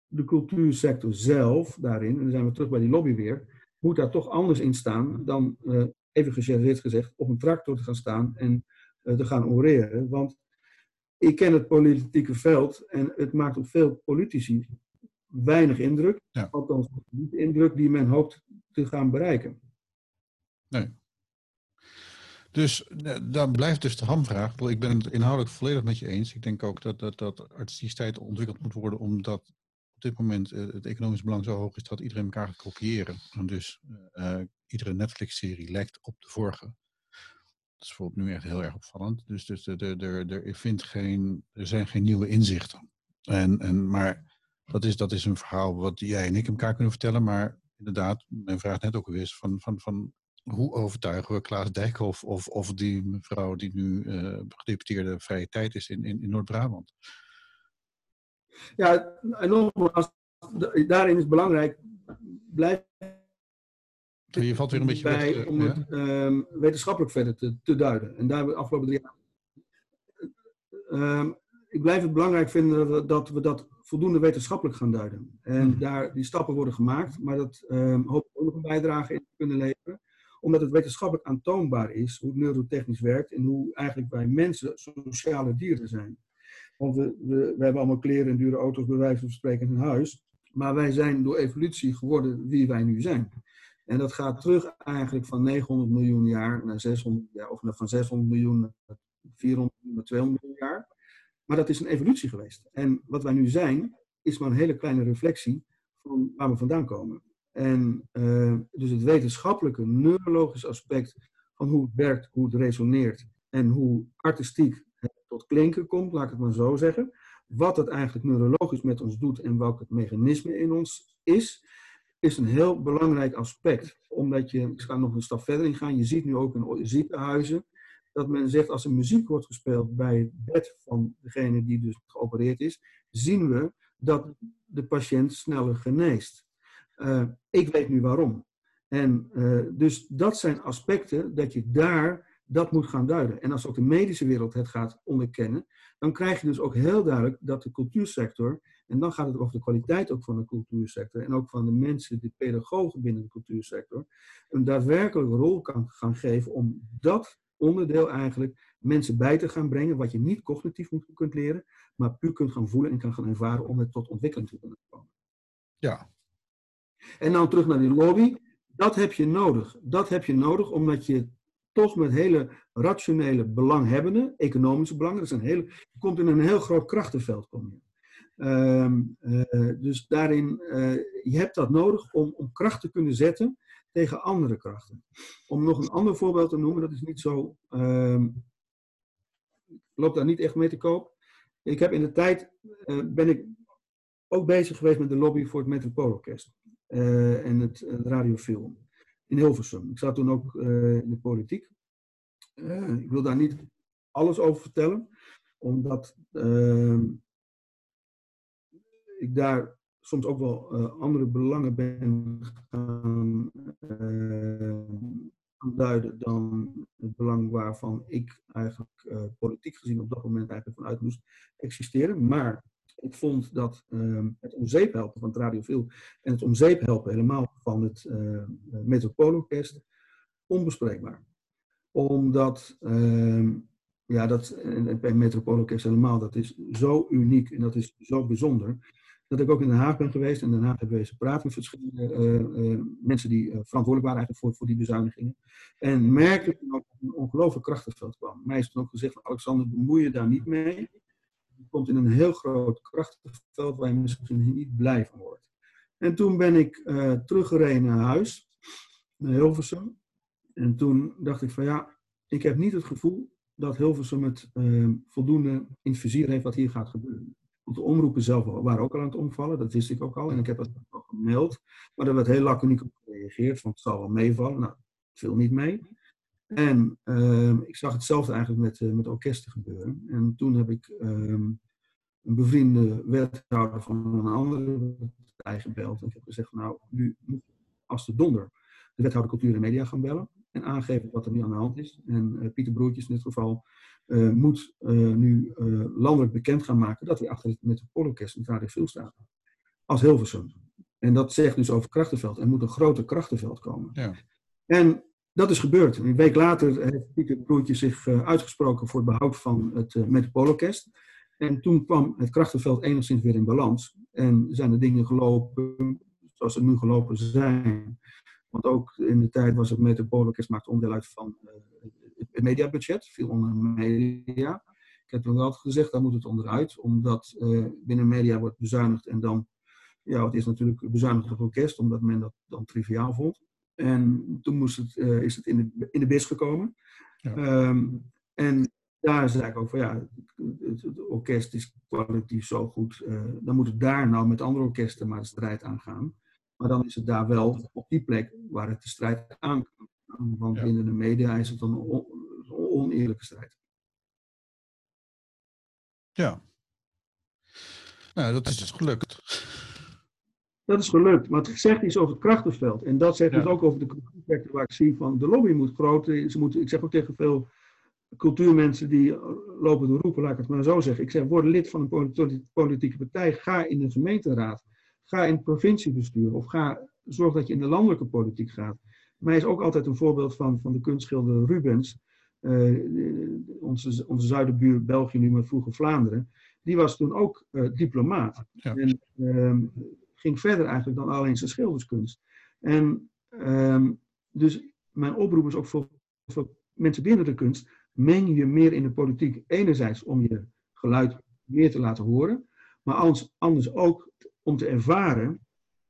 de cultuursector zelf daarin, en dan zijn we terug bij die lobby weer, moet daar toch anders in staan dan, uh, even gechargeerd gezegd, op een tractor te gaan staan en uh, te gaan oreren. Want ik ken het politieke veld en het maakt op veel politici weinig indruk. Ja. Althans, niet de indruk die men hoopt te gaan bereiken. Nee. Dus eh, dan blijft dus de hamvraag. Ik ben het inhoudelijk volledig met je eens. Ik denk ook dat, dat, dat artisticiteit ontwikkeld moet worden omdat op dit moment uh, het economisch belang zo hoog is dat iedereen elkaar gaat kopiëren. En dus uh, iedere Netflix-serie lijkt op de vorige. Dat is bijvoorbeeld nu echt heel erg opvallend. Dus, dus er, er, er, vindt geen, er zijn geen nieuwe inzichten. En, en, maar dat is, dat is een verhaal wat jij en ik elkaar kunnen vertellen. Maar inderdaad, mijn vraag net ook weer van, van, van hoe overtuigen we Klaas Dijkhoff of, of die mevrouw die nu uh, gedeputeerde vrije tijd is in, in, in Noord-Brabant? Ja, en nogmaals, daarin is belangrijk, blijf je valt weer een beetje bij weg, om het um, wetenschappelijk verder te, te, duiden. En daar hebben we de afgelopen drie jaar. Um, ik blijf het belangrijk vinden dat we, dat voldoende wetenschappelijk gaan duiden. En hmm. daar, die stappen worden gemaakt, maar dat um, hoop ik ook nog een bijdrage in te kunnen leveren. Omdat het wetenschappelijk aantoonbaar is hoe het neurotechnisch werkt en hoe eigenlijk wij mensen sociale dieren zijn. Want we, we, hebben allemaal kleren en dure auto's, bij wijze van spreken, in huis. Maar wij zijn door evolutie geworden wie wij nu zijn. En dat gaat terug eigenlijk van 900 miljoen jaar naar 600, ja, of van 600 miljoen naar 400 naar 200 miljoen jaar. Maar dat is een evolutie geweest. En wat wij nu zijn, is maar een hele kleine reflectie van waar we vandaan komen. En uh, dus het wetenschappelijke, neurologische aspect van hoe het werkt, hoe het resoneert en hoe artistiek het tot klinken komt, laat ik het maar zo zeggen. Wat het eigenlijk neurologisch met ons doet en welk het mechanisme in ons is, is een heel belangrijk aspect. Omdat je, ik ga nog een stap verder in gaan, je ziet nu ook in ziekenhuizen dat men zegt als er muziek wordt gespeeld bij het bed van degene die dus geopereerd is, zien we dat de patiënt sneller geneest. Uh, ik weet nu waarom. En uh, dus dat zijn aspecten dat je daar dat moet gaan duiden. En als ook de medische wereld het gaat onderkennen, dan krijg je dus ook heel duidelijk dat de cultuursector, en dan gaat het over de kwaliteit ook van de cultuursector en ook van de mensen, de pedagogen binnen de cultuursector, een daadwerkelijke rol kan gaan geven om dat onderdeel eigenlijk mensen bij te gaan brengen, wat je niet cognitief kunt leren, maar puur kunt gaan voelen en kan gaan ervaren om het tot ontwikkeling te kunnen komen. Ja. En dan terug naar die lobby. Dat heb je nodig. Dat heb je nodig omdat je toch met hele rationele belanghebbenden, economische belangen, dat hele, je komt in een heel groot krachtenveld. Kom je. Um, uh, dus daarin, uh, je hebt dat nodig om, om kracht te kunnen zetten tegen andere krachten. Om nog een ander voorbeeld te noemen, dat is niet zo. Um, loopt daar niet echt mee te koop. Ik heb in de tijd uh, ben ik ook bezig geweest met de lobby voor het Metropoolorkest en het, radiofilm in Hilversum. Ik zat toen ook uh, in de politiek. ik wil daar niet alles over vertellen, omdat ehm, ik daar soms ook wel andere belangen ben gaan duiden dan het belang waarvan ik eigenlijk politiek gezien op dat moment eigenlijk vanuit moest existeren. Maar ik vond dat ehm, het omzeep helpen van het radiofiel en het omzeep helpen helemaal van het uh, Metropoolorkest onbespreekbaar. Omdat, uh, ja, dat, en Metropoolorkest helemaal, dat is zo uniek en dat is zo bijzonder dat ik ook in Den Haag ben geweest. En in Den Haag we eens praten met verschillende uh, uh, mensen die uh, verantwoordelijk waren eigenlijk voor, voor die bezuinigingen. En ook dat een ongelooflijk krachtenveld kwam. Mij is toen ook gezegd van Alexander, bemoei je daar niet mee. Komt in een heel groot krachtenveld waar je misschien niet blij van wordt. En toen ben ik teruggereden naar huis, naar Hilversum. En toen dacht ik van ja, ik heb niet het gevoel dat Hilversum het voldoende in het vizier heeft wat hier gaat gebeuren. De omroepen zelf waren ook al aan het omvallen, dat wist ik ook al. En ik heb het ook gemeld. Maar daar werd heel laconiek op gereageerd, van het zal wel meevallen. Nou, veel niet mee. En uh, ik zag hetzelfde eigenlijk met, uh, met orkesten gebeuren. En toen heb ik um, een bevriende wethouder van een andere partij gebeld. En ik heb gezegd, nou, nu moet als de donder de wethouder cultuur en media gaan bellen. En aangeven wat er nu aan de hand is. En uh, Pieter Broertjes in dit geval uh, moet nu landelijk bekend gaan maken dat hij achter het Metropoolorkest in het radiofiel staat. Als Hilversum. En dat zegt dus over krachtenveld. Er moet een groter krachtenveld komen. Ja. En dat is gebeurd. Een week later heeft Pieter Broertje zich uitgesproken voor het behoud van het uh, Metropoolorkest. En toen kwam het krachtenveld enigszins weer in balans. En zijn de dingen gelopen zoals ze nu gelopen zijn. Want ook in de tijd was het Metropoolorkest maakt onderdeel uit van het mediabudget, viel onder media. Ik heb toen altijd gezegd, daar moet het onderuit, omdat binnen media wordt bezuinigd en dan, ja, het is natuurlijk bezuinigd op orkest, omdat men dat dan triviaal vond. En toen moest het, uh, is het in de, in de bis gekomen. Ja. Um, en daar zei ik ook van ja, het, het orkest is kwalitatief zo goed, uh, dan moet het daar nou met andere orkesten maar de strijd aangaan. Maar dan is het daar wel op die plek waar het de strijd aan kan. Want ja. binnen de media is het een oneerlijke strijd. Ja. Nou, dat is dus gelukt. Dat is gelukt, maar het zegt iets over het krachtenveld. En dat zegt dus ook over de cultuursector waar ik zie van de lobby moet groot. Ze moeten, ik zeg ook tegen veel cultuurmensen die lopen te roepen, laat ik het maar zo zeggen. Ik zeg, word lid van een politieke partij, ga in de gemeenteraad, ga in het provinciebestuur of ga, zorg dat je in de landelijke politiek gaat. Maar hij is ook altijd een voorbeeld van, van de kunstschilder Rubens, uh, onze, onze zuidenbuur België, nu maar vroeger Vlaanderen. Die was toen ook uh, diplomaat. Ja. En uh, ging verder eigenlijk dan alleen zijn schilderskunst. En ehm, dus mijn oproep is ook voor, voor mensen binnen de kunst meng je meer in de politiek. Enerzijds om je geluid meer te laten horen, maar anders, anders ook om te ervaren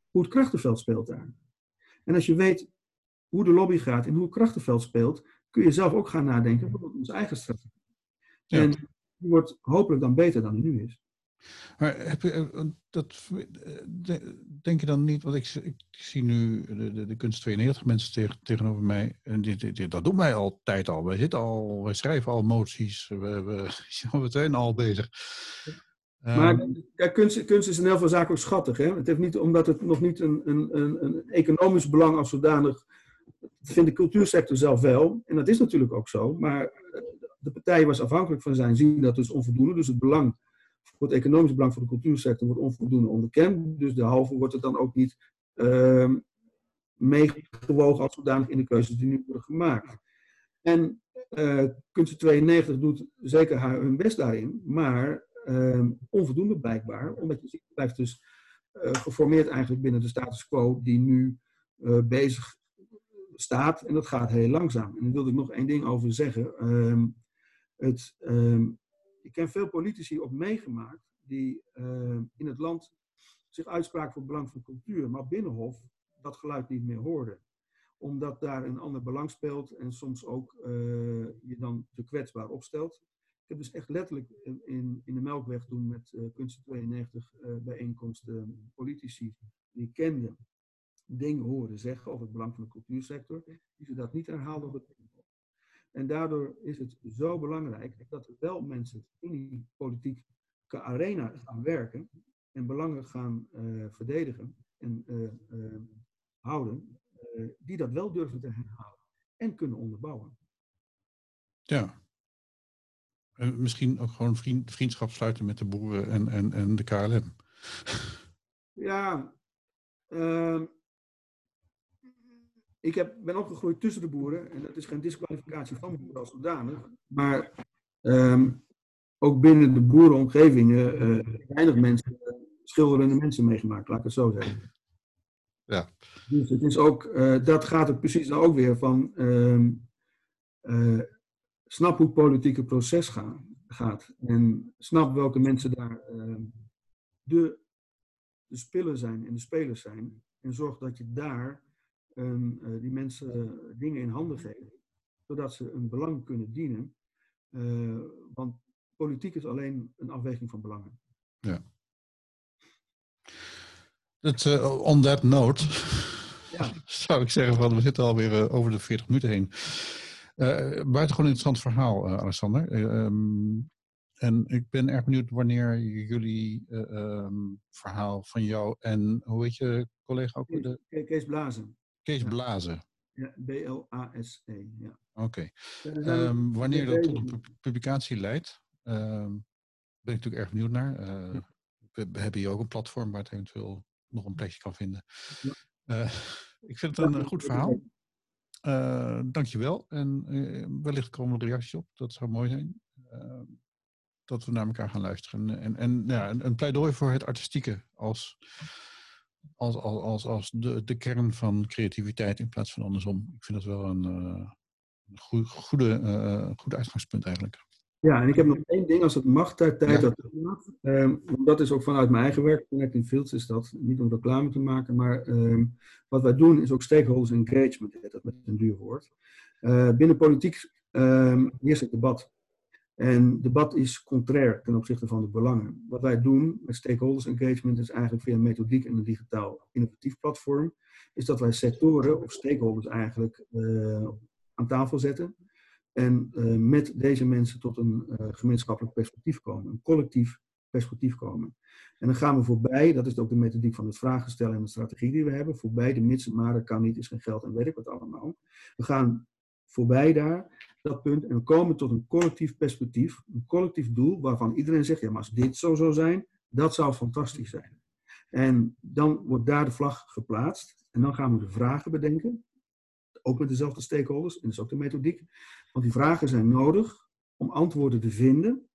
hoe het krachtenveld speelt daar. En als je weet hoe de lobby gaat en hoe het krachtenveld speelt, kun je zelf ook gaan nadenken over onze eigen strategie. En die wordt hopelijk dan beter dan die nu is. Maar heb je, eh, dat, eh, denk je dan niet, want ik, ik zie nu de, de, de, kunst 92 mensen tegen, tegenover mij. En dit, dit, dat doen wij altijd al. Wij zitten al, wij schrijven al moties. We, we, we zijn al bezig. Maar kijk, kunst, kunst is in heel veel zaken ook schattig. Hè? Het heeft niet, omdat het nog niet een, een, een, een economisch belang als zodanig. Dat vindt de cultuursector zelf wel. En dat is natuurlijk ook zo. Maar eh, de partij was afhankelijk van zijn zien dat dus onvoldoende. Dus het belang voor het economisch belang voor de cultuursector wordt onvoldoende onderkend. Dus de halve wordt het dan ook niet uh, meegewogen als zodanig in de keuzes die nu worden gemaakt. En uh, Kunst 92 doet zeker haar hun best daarin, maar uh, onvoldoende blijkbaar, omdat je ziet, blijft dus uh, geformeerd eigenlijk binnen de status quo die nu uh, bezig staat. En dat gaat heel langzaam. En daar wilde ik nog één ding over zeggen. Ehm, het, ik ken veel politici ook meegemaakt die uh, in het land zich uitspraken voor het belang van cultuur, maar Binnenhof dat geluid niet meer hoorde. Omdat daar een ander belang speelt en soms ook uh, je dan te kwetsbaar opstelt. Ik heb dus echt letterlijk in, in de Melkweg toen met uh, Kunst 92 bijeenkomsten politici die ik kende dingen horen zeggen over het belang van de cultuursector, die ze dat niet herhaalden op het en daardoor is het zo belangrijk dat er wel mensen in die politieke arena gaan werken en belangen gaan uh, verdedigen en uh, uh, houden, die dat wel durven te herhalen en kunnen onderbouwen. Ja. En misschien ook gewoon vriend, vriendschap sluiten met de boeren en, en, en de KLM. Ja, ehm, ik heb, ben opgegroeid tussen de boeren en dat is geen disqualificatie van boeren als zodanig. Maar um, ook binnen de boerenomgevingen uh, weinig mensen, schilderende mensen meegemaakt, laat ik het zo zeggen. Ja. Dus het is ook, uh, dat gaat er precies ook weer van, um, uh, snap hoe het politieke proces ga, gaat. En snap welke mensen daar ehm, de, de spillers zijn en de spelers zijn. En zorg dat je daar um, uh, die mensen uh, dingen in handen geven, zodat ze een belang kunnen dienen. Uh, want politiek is alleen een afweging van belangen. Ja. Dat, on that note ja. zou ik zeggen van we zitten alweer over de 40 minuten heen. buitengewoon interessant verhaal, Alexander. Um, en ik ben erg benieuwd wanneer jullie um, verhaal van jou en hoe heet je collega ook? De... Kees Blazen. Kees Blazen. Ja, B-L-A-S-E. Ja. Oké. Okay. Um, wanneer dat tot een publicatie leidt, um, ben ik natuurlijk erg benieuwd naar. Uh, we, we, hebben hier ook een platform waar het eventueel nog een plekje kan vinden. Uh, ik vind het een goed verhaal. Uh, dankjewel. En wellicht komen er reacties op. Dat zou mooi zijn. dat we naar elkaar gaan luisteren. En, en ja, een, een pleidooi voor het artistieke als als, als, als, als de, de kern van creativiteit in plaats van andersom. Ik vind dat wel een, uh, goede, goede, uh, goed uitgangspunt eigenlijk. Ja, en ik heb nog één ding, als het mag, tijd, ja. dat um, dat is ook vanuit mijn eigen werk, Connecting Fields is dat, niet om reclame te maken, maar um, wat wij doen is ook stakeholders engagement, dat met een duur woord. Uh, binnen politiek um, eerst het debat. En debat is contrair ten opzichte van de belangen. Wat wij doen met stakeholders engagement is eigenlijk via methodiek en een digitaal innovatief platform, is dat wij sectoren of stakeholders eigenlijk uh, aan tafel zetten en uh, met deze mensen tot een uh, gemeenschappelijk perspectief komen. Een collectief perspectief komen. En dan gaan we voorbij, dat is ook de methodiek van het vragen stellen en de strategie die we hebben, voorbij de mits, maar, dat kan niet, is geen geld en weet ik wat allemaal. We gaan voorbij daar, dat punt, en we komen tot een collectief perspectief, een collectief doel waarvan iedereen zegt, ja maar als dit zo zou zijn, dat zou fantastisch zijn. En dan wordt daar de vlag geplaatst en dan gaan we de vragen bedenken, ook met dezelfde stakeholders, en dat is ook de methodiek, want die vragen zijn nodig om antwoorden te vinden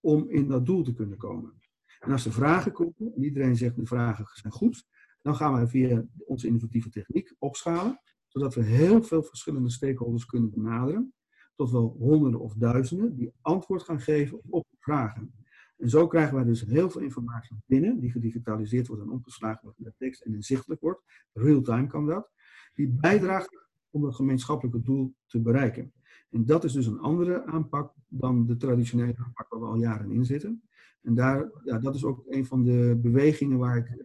om in dat doel te kunnen komen. En als er vragen komen, en iedereen zegt de vragen zijn goed, dan gaan we via onze innovatieve techniek opschalen, zodat we heel veel verschillende stakeholders kunnen benaderen, tot wel honderden of duizenden, die antwoord gaan geven op vragen. En zo krijgen wij dus heel veel informatie binnen, die gedigitaliseerd wordt en omgeslagen wordt in tekst en inzichtelijk wordt. Real-time kan dat. Die bijdraagt om het gemeenschappelijke doel te bereiken. En dat is dus een andere aanpak dan de traditionele aanpak waar we al jaren in zitten. En daar, ja, dat is ook een van de bewegingen waar ik eh,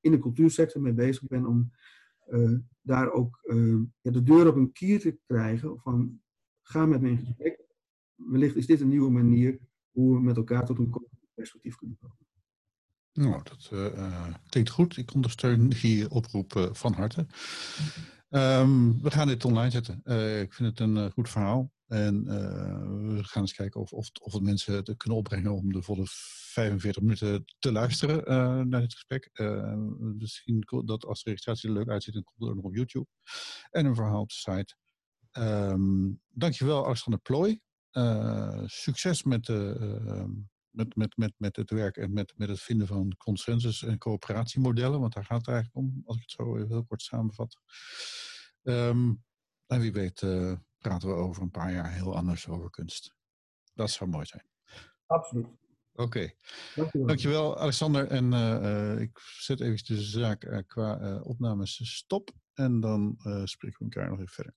in de cultuursector mee bezig ben om uh, daar ook ja, de deur op een kier te krijgen van ga met me in gesprek. Wellicht is dit een nieuwe manier hoe we met elkaar tot een perspectief kunnen komen. Nou, dat uh, klinkt goed. Ik ondersteun die oproep van harte. Um, we gaan dit online zetten. Uh, ik vind het een uh, goed verhaal. En uh, we gaan eens kijken of, of, of het mensen het kunnen opbrengen om de volle 45 minuten te luisteren naar dit gesprek. misschien dat als de registratie er leuk uitziet, dan komt het nog op YouTube. En een verhaal op de site. Um, dankjewel Alexander Plooi. succes met de met, met, met, met het werk en met, met het vinden van consensus- en coöperatiemodellen. Want daar gaat het eigenlijk om, als ik het zo heel kort samenvat. Um, en wie weet uh, praten we over een paar jaar heel anders over kunst. Dat zou mooi zijn. Absoluut. Oké. Okay. Dankjewel. Dankjewel Alexander. En ik zet even de zaak qua opnames stop. En dan spreken we elkaar nog even verder.